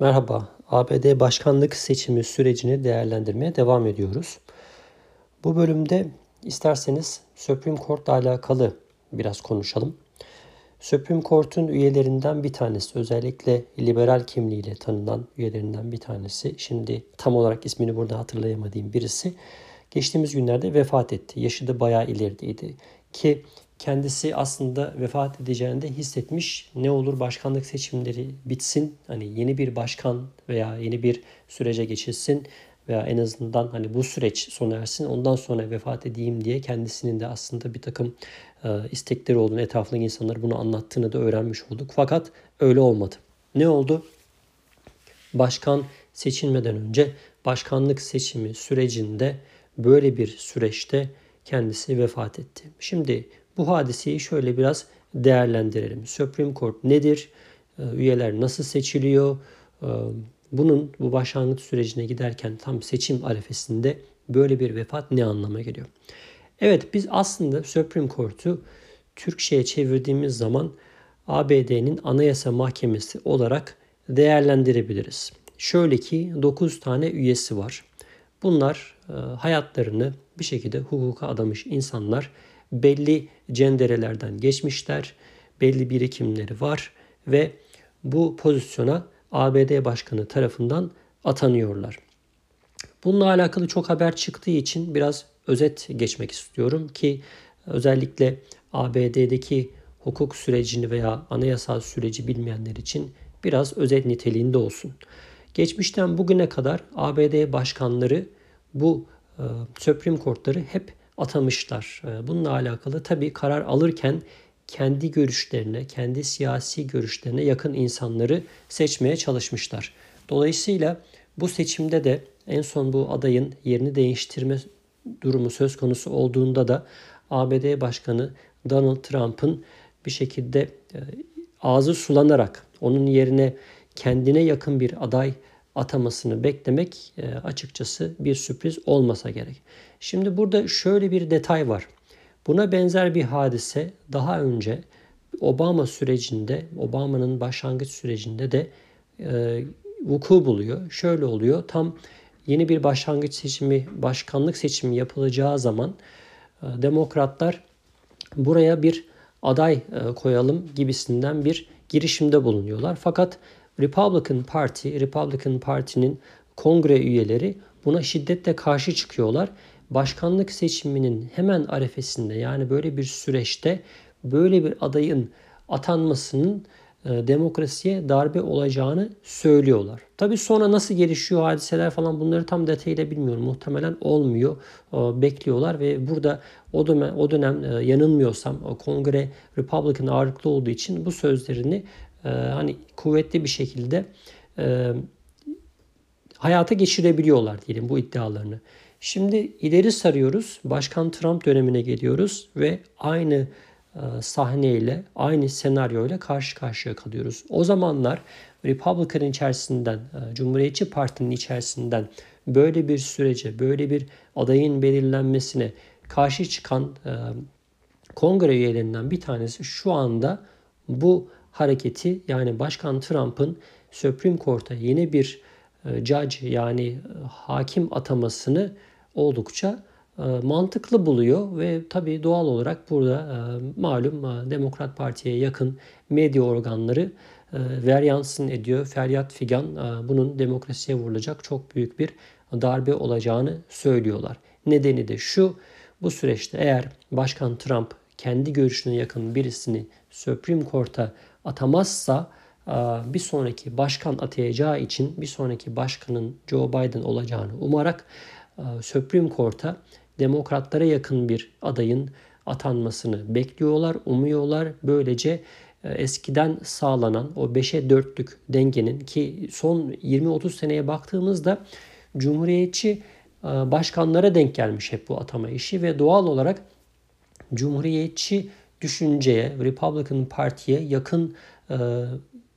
Merhaba, ABD başkanlık seçimi sürecini değerlendirmeye devam ediyoruz. Bu bölümde isterseniz Supreme Court'la alakalı biraz konuşalım. Supreme Court'un üyelerinden bir tanesi, özellikle liberal kimliğiyle tanınan üyelerinden bir tanesi, şimdi tam olarak ismini burada hatırlayamadığım birisi, geçtiğimiz günlerde vefat etti. Yaşı da bayağı ilerideydi. Ki kendisi aslında vefat edeceğini de hissetmiş. Ne olur başkanlık seçimleri bitsin. Hani yeni bir başkan veya yeni bir sürece geçilsin veya en azından hani bu süreç sona ersin ondan sonra vefat edeyim diye kendisinin de aslında bir takım e, istekleri olduğunu etrafındaki insanlar bunu anlattığını da öğrenmiş olduk. Fakat öyle olmadı. Ne oldu? Başkan seçilmeden önce başkanlık seçimi sürecinde böyle bir süreçte kendisi vefat etti. Şimdi bu hadiseyi şöyle biraz değerlendirelim. Supreme Court nedir? Ee, üyeler nasıl seçiliyor? Ee, bunun bu başlangıç sürecine giderken tam seçim arefesinde böyle bir vefat ne anlama geliyor? Evet biz aslında Supreme Court'u Türkçe'ye çevirdiğimiz zaman ABD'nin Anayasa Mahkemesi olarak değerlendirebiliriz. Şöyle ki 9 tane üyesi var. Bunlar e, hayatlarını bir şekilde hukuka adamış insanlar belli cenderelerden geçmişler, belli birikimleri var ve bu pozisyona ABD Başkanı tarafından atanıyorlar. Bununla alakalı çok haber çıktığı için biraz özet geçmek istiyorum ki özellikle ABD'deki hukuk sürecini veya anayasal süreci bilmeyenler için biraz özet niteliğinde olsun. Geçmişten bugüne kadar ABD başkanları bu e, Supreme Court'ları hep atamışlar. Ee, bununla alakalı tabii karar alırken kendi görüşlerine, kendi siyasi görüşlerine yakın insanları seçmeye çalışmışlar. Dolayısıyla bu seçimde de en son bu adayın yerini değiştirme durumu söz konusu olduğunda da ABD Başkanı Donald Trump'ın bir şekilde e, ağzı sulanarak onun yerine kendine yakın bir aday atamasını beklemek e, açıkçası bir sürpriz olmasa gerek. Şimdi burada şöyle bir detay var. Buna benzer bir hadise daha önce Obama sürecinde, Obama'nın başlangıç sürecinde de e, vuku buluyor. Şöyle oluyor. Tam yeni bir başlangıç seçimi, başkanlık seçimi yapılacağı zaman e, demokratlar buraya bir aday koyalım gibisinden bir girişimde bulunuyorlar. Fakat Republican Party, Republican Parti'nin kongre üyeleri buna şiddetle karşı çıkıyorlar. Başkanlık seçiminin hemen arefesinde yani böyle bir süreçte böyle bir adayın atanmasının e, demokrasiye darbe olacağını söylüyorlar. Tabii sonra nasıl gelişiyor hadiseler falan bunları tam detayıyla bilmiyorum. Muhtemelen olmuyor. E, bekliyorlar ve burada o dönem, o dönem e, yanılmıyorsam kongre Republican ağırlıklı olduğu için bu sözlerini e, hani kuvvetli bir şekilde e, hayata geçirebiliyorlar diyelim bu iddialarını. Şimdi ileri sarıyoruz. Başkan Trump dönemine geliyoruz ve aynı e, sahneyle, aynı senaryoyla karşı karşıya kalıyoruz. O zamanlar Republican içerisinden, e, Cumhuriyetçi Parti'nin içerisinden böyle bir sürece, böyle bir adayın belirlenmesine karşı çıkan e, kongre üyelerinden bir tanesi şu anda bu hareketi yani Başkan Trump'ın Supreme Court'a yeni bir e, judge yani e, hakim atamasını oldukça e, mantıklı buluyor ve tabii doğal olarak burada malum Demokrat Parti'ye yakın medya organları veryansın ediyor. Feryat figan bunun demokrasiye vurulacak çok büyük bir darbe olacağını söylüyorlar. Nedeni de şu bu süreçte eğer Başkan Trump kendi görüşüne yakın birisini Supreme Court'a atamazsa e, bir sonraki başkan atayacağı için bir sonraki başkanın Joe Biden olacağını umarak e, Supreme Court'a demokratlara yakın bir adayın atanmasını bekliyorlar, umuyorlar. Böylece e, eskiden sağlanan o 5'e 4'lük dengenin ki son 20-30 seneye baktığımızda cumhuriyetçi başkanlara denk gelmiş hep bu atama işi ve doğal olarak cumhuriyetçi düşünceye, Republican Parti'ye yakın e,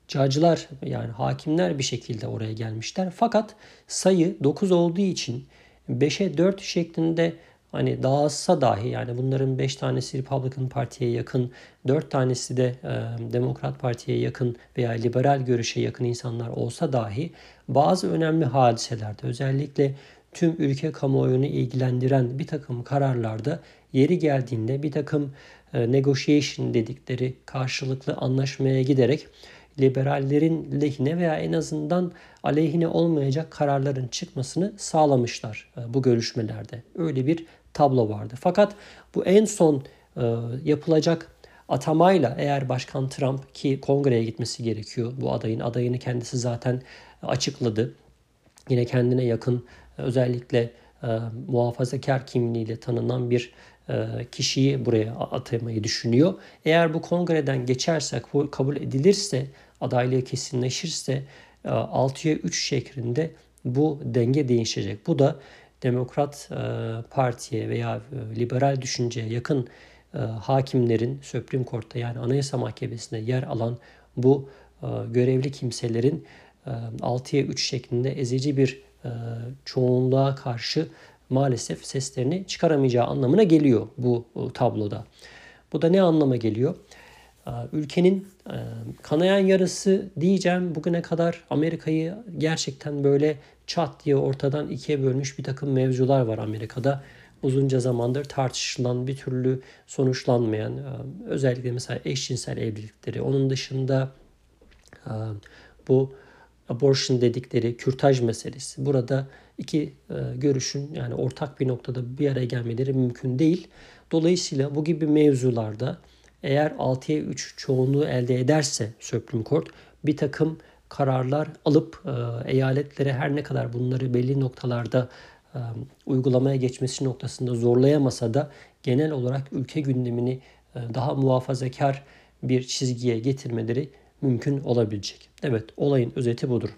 cacılar yani hakimler bir şekilde oraya gelmişler. Fakat sayı 9 olduğu için 5'e 4 şeklinde hani dağılsa dahi yani bunların 5 tanesi Republican Parti'ye yakın, 4 tanesi de e, Demokrat Parti'ye yakın veya liberal görüşe yakın insanlar olsa dahi bazı önemli hadiselerde özellikle tüm ülke kamuoyunu ilgilendiren bir takım kararlarda yeri geldiğinde bir takım negotiation dedikleri karşılıklı anlaşmaya giderek liberallerin lehine veya en azından aleyhine olmayacak kararların çıkmasını sağlamışlar e, bu görüşmelerde. Öyle bir tablo vardı. Fakat bu en son e, yapılacak atamayla eğer Başkan Trump ki kongreye gitmesi gerekiyor. Bu adayın adayını kendisi zaten açıkladı. Yine kendine yakın özellikle e, muhafazakar kimliğiyle tanınan bir e, kişiyi buraya atamayı düşünüyor. Eğer bu kongreden geçerse, kabul edilirse, adaylığı kesinleşirse 6'ya 3 şeklinde bu denge değişecek. Bu da Demokrat e, Parti'ye veya liberal düşünceye yakın hakimlerin Supreme Court'ta yani Anayasa Mahkemesi'nde yer alan bu görevli kimselerin 6'ya 3 şeklinde ezici bir çoğunluğa karşı maalesef seslerini çıkaramayacağı anlamına geliyor bu tabloda. Bu da ne anlama geliyor? Ülkenin kanayan yarısı diyeceğim bugüne kadar Amerika'yı gerçekten böyle çat diye ortadan ikiye bölmüş bir takım mevzular var Amerika'da. Uzunca zamandır tartışılan bir türlü sonuçlanmayan özellikle mesela eşcinsel evlilikleri onun dışında bu abortion dedikleri kürtaj meselesi. Burada iki e, görüşün yani ortak bir noktada bir araya gelmeleri mümkün değil. Dolayısıyla bu gibi mevzularda eğer 6'ya 3 çoğunluğu elde ederse Supreme Court bir takım kararlar alıp e, eyaletlere her ne kadar bunları belli noktalarda e, uygulamaya geçmesi noktasında zorlayamasa da genel olarak ülke gündemini daha muhafazakar bir çizgiye getirmeleri mümkün olabilecek. Evet olayın özeti budur.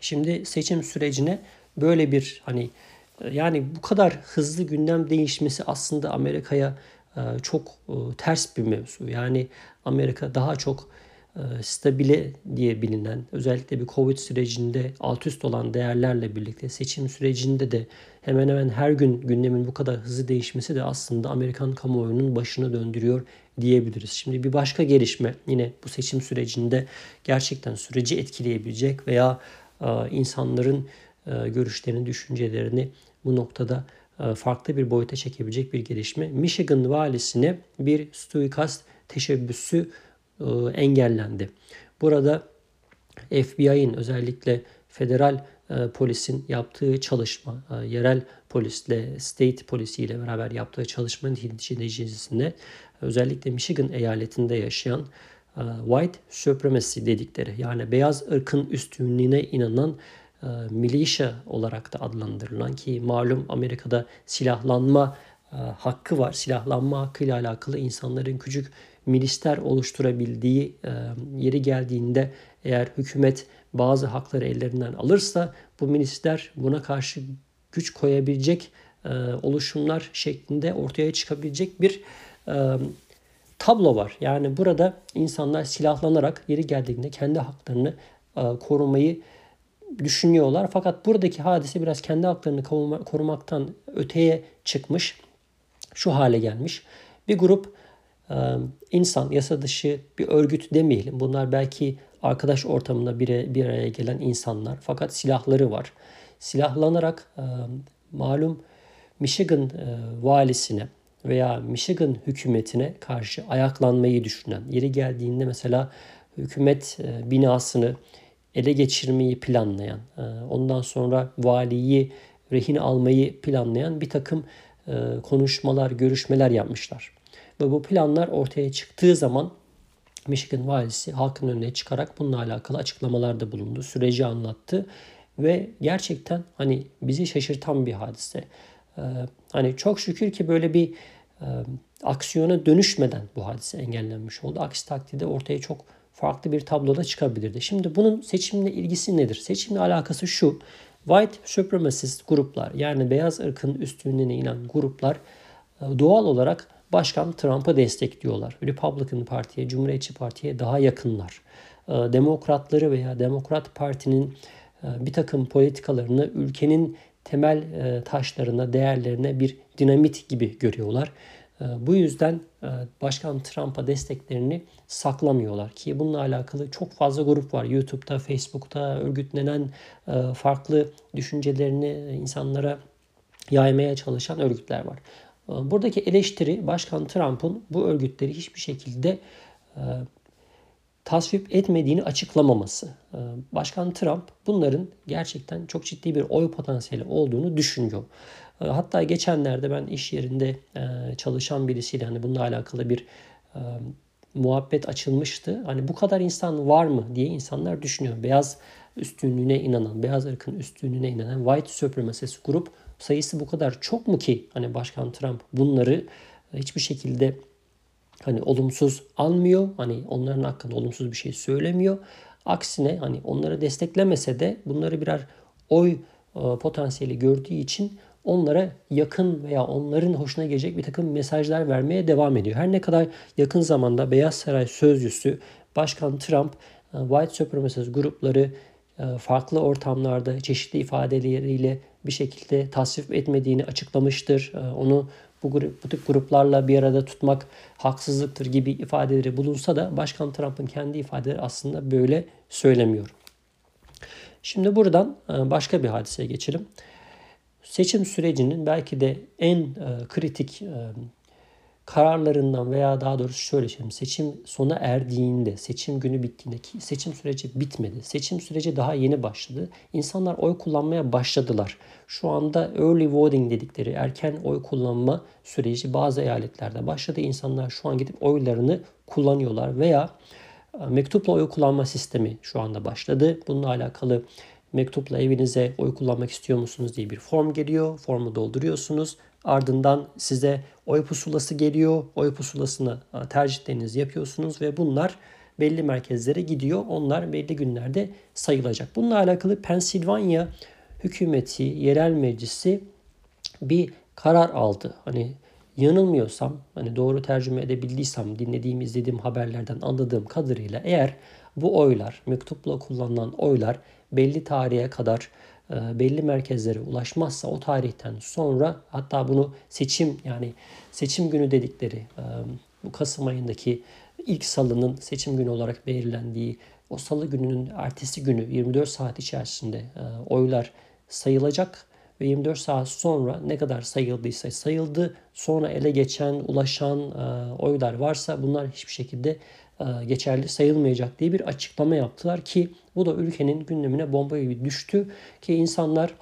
Şimdi seçim sürecine böyle bir hani yani bu kadar hızlı gündem değişmesi aslında Amerika'ya e, çok e, ters bir mevzu. Yani Amerika daha çok e, stabile diye bilinen özellikle bir Covid sürecinde alt üst olan değerlerle birlikte seçim sürecinde de hemen hemen her gün gündemin bu kadar hızlı değişmesi de aslında Amerikan kamuoyunun başını döndürüyor diyebiliriz. Şimdi bir başka gelişme yine bu seçim sürecinde gerçekten süreci etkileyebilecek veya insanların görüşlerini, düşüncelerini bu noktada farklı bir boyuta çekebilecek bir gelişme. Michigan valisine bir suikast teşebbüsü e, engellendi. Burada FBI'nin özellikle federal e, polisin yaptığı çalışma, e, yerel polisle, state polisiyle beraber yaptığı çalışmanın neticesinde özellikle Michigan eyaletinde yaşayan white supremacy dedikleri yani beyaz ırkın üstünlüğüne inanan militia olarak da adlandırılan ki malum Amerika'da silahlanma hakkı var. Silahlanma hakkıyla alakalı insanların küçük milisler oluşturabildiği e, yeri geldiğinde eğer hükümet bazı hakları ellerinden alırsa bu milisler buna karşı güç koyabilecek e, oluşumlar şeklinde ortaya çıkabilecek bir e, tablo var. Yani burada insanlar silahlanarak yeri geldiğinde kendi haklarını korumayı düşünüyorlar. Fakat buradaki hadise biraz kendi haklarını korumaktan öteye çıkmış. Şu hale gelmiş. Bir grup insan, yasa dışı bir örgüt demeyelim. Bunlar belki arkadaş ortamında bir, bir araya gelen insanlar. Fakat silahları var. Silahlanarak malum Michigan valisine veya Michigan hükümetine karşı ayaklanmayı düşünen, yeri geldiğinde mesela hükümet binasını ele geçirmeyi planlayan, ondan sonra valiyi rehin almayı planlayan bir takım konuşmalar, görüşmeler yapmışlar. Ve bu planlar ortaya çıktığı zaman Michigan valisi halkın önüne çıkarak bununla alakalı açıklamalarda bulundu. Süreci anlattı ve gerçekten hani bizi şaşırtan bir hadise. Ee, hani çok şükür ki böyle bir aksiyona dönüşmeden bu hadise engellenmiş oldu. Aksi takdirde ortaya çok farklı bir tabloda çıkabilirdi. Şimdi bunun seçimle ilgisi nedir? Seçimle alakası şu. White supremacist gruplar yani beyaz ırkın üstünlüğüne inen gruplar doğal olarak Başkan Trump'ı destekliyorlar. Republican Parti'ye, Cumhuriyetçi Parti'ye daha yakınlar. Demokratları veya Demokrat Parti'nin bir takım politikalarını ülkenin temel taşlarına, değerlerine bir dinamit gibi görüyorlar. Ee, bu yüzden e, Başkan Trump'a desteklerini saklamıyorlar ki bununla alakalı çok fazla grup var. YouTube'da, Facebook'ta örgütlenen e, farklı düşüncelerini insanlara yaymaya çalışan örgütler var. Ee, buradaki eleştiri Başkan Trump'ın bu örgütleri hiçbir şekilde e, tasvip etmediğini açıklamaması. Ee, Başkan Trump bunların gerçekten çok ciddi bir oy potansiyeli olduğunu düşünüyor. Ee, hatta geçenlerde ben iş yerinde e, çalışan birisiyle hani bununla alakalı bir e, muhabbet açılmıştı. Hani bu kadar insan var mı diye insanlar düşünüyor. Beyaz üstünlüğüne inanan, beyaz ırkın üstünlüğüne inanan white supremacist grup sayısı bu kadar çok mu ki hani Başkan Trump bunları hiçbir şekilde hani olumsuz almıyor. Hani onların hakkında olumsuz bir şey söylemiyor. Aksine hani onları desteklemese de bunları birer oy e, potansiyeli gördüğü için onlara yakın veya onların hoşuna gelecek bir takım mesajlar vermeye devam ediyor. Her ne kadar yakın zamanda Beyaz Saray sözcüsü Başkan Trump e, White Supremacist grupları e, farklı ortamlarda çeşitli ifadeleriyle bir şekilde tasvip etmediğini açıklamıştır. Onu bu, grup, bu tip gruplarla bir arada tutmak haksızlıktır gibi ifadeleri bulunsa da Başkan Trump'ın kendi ifadeleri aslında böyle söylemiyor. Şimdi buradan e, başka bir hadiseye geçelim. Seçim sürecinin belki de en e, kritik e, kararlarından veya daha doğrusu şöyle söyleyeyim. Seçim sona erdiğinde, seçim günü bittiğinde ki seçim süreci bitmedi. Seçim süreci daha yeni başladı. İnsanlar oy kullanmaya başladılar. Şu anda early voting dedikleri erken oy kullanma süreci bazı eyaletlerde başladı. İnsanlar şu an gidip oylarını kullanıyorlar veya e, mektupla oy kullanma sistemi şu anda başladı. Bununla alakalı mektupla evinize oy kullanmak istiyor musunuz diye bir form geliyor. Formu dolduruyorsunuz. Ardından size oy pusulası geliyor. Oy pusulasını e, tercihlerinizi yapıyorsunuz ve bunlar belli merkezlere gidiyor. Onlar belli günlerde sayılacak. Bununla alakalı Pensilvanya hükümeti, yerel meclisi bir karar aldı. Hani yanılmıyorsam, hani doğru tercüme edebildiysem, dinlediğim, izlediğim haberlerden anladığım kadarıyla eğer bu oylar, mektupla kullanılan oylar belli tarihe kadar e, belli merkezlere ulaşmazsa o tarihten sonra hatta bunu seçim yani seçim günü dedikleri e, bu Kasım ayındaki ilk salının seçim günü olarak belirlendiği o salı gününün ertesi günü 24 saat içerisinde e, oylar sayılacak ve 24 saat sonra ne kadar sayıldıysa sayıldı. Sonra ele geçen, ulaşan oylar varsa bunlar hiçbir şekilde geçerli sayılmayacak diye bir açıklama yaptılar ki bu da ülkenin gündemine bomba gibi düştü ki insanlar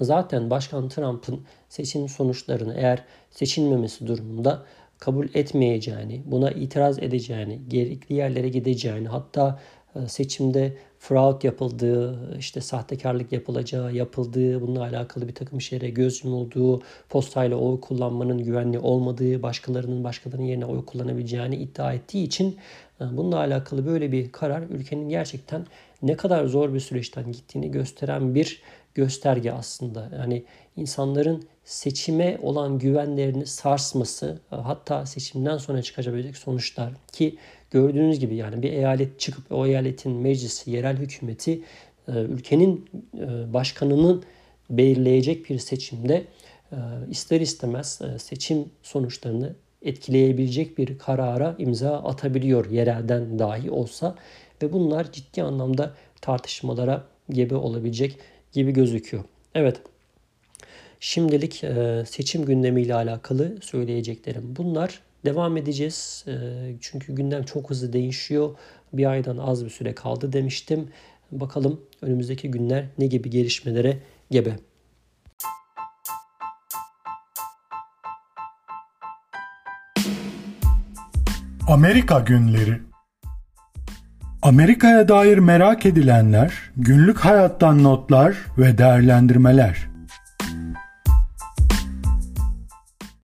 zaten Başkan Trump'ın seçim sonuçlarını eğer seçilmemesi durumunda kabul etmeyeceğini, buna itiraz edeceğini, gerekli yerlere gideceğini, hatta e, seçimde fraud yapıldığı, işte sahtekarlık yapılacağı, yapıldığı, bununla alakalı bir takım şeylere göz yumulduğu, postayla oy kullanmanın güvenli olmadığı, başkalarının başkalarının yerine oy kullanabileceğini iddia ettiği için e, bununla alakalı böyle bir karar ülkenin gerçekten ne kadar zor bir süreçten gittiğini gösteren bir gösterge aslında. Yani insanların seçime olan güvenlerini sarsması e, hatta seçimden sonra çıkabilecek sonuçlar ki gördüğünüz gibi yani bir eyalet çıkıp o eyaletin meclisi, yerel hükümeti e, ülkenin e, başkanının belirleyecek bir seçimde ister istemez seçim sonuçlarını etkileyebilecek bir karara imza atabiliyor yerelden dahi olsa ve bunlar ciddi anlamda tartışmalara gebe olabilecek gibi gözüküyor. Evet. Şimdilik e, seçim gündemiyle alakalı söyleyeceklerim bunlar. Devam edeceğiz. E, çünkü gündem çok hızlı değişiyor. Bir aydan az bir süre kaldı demiştim. Bakalım önümüzdeki günler ne gibi gelişmelere gebe. Amerika Günleri Amerika'ya dair merak edilenler, günlük hayattan notlar ve değerlendirmeler.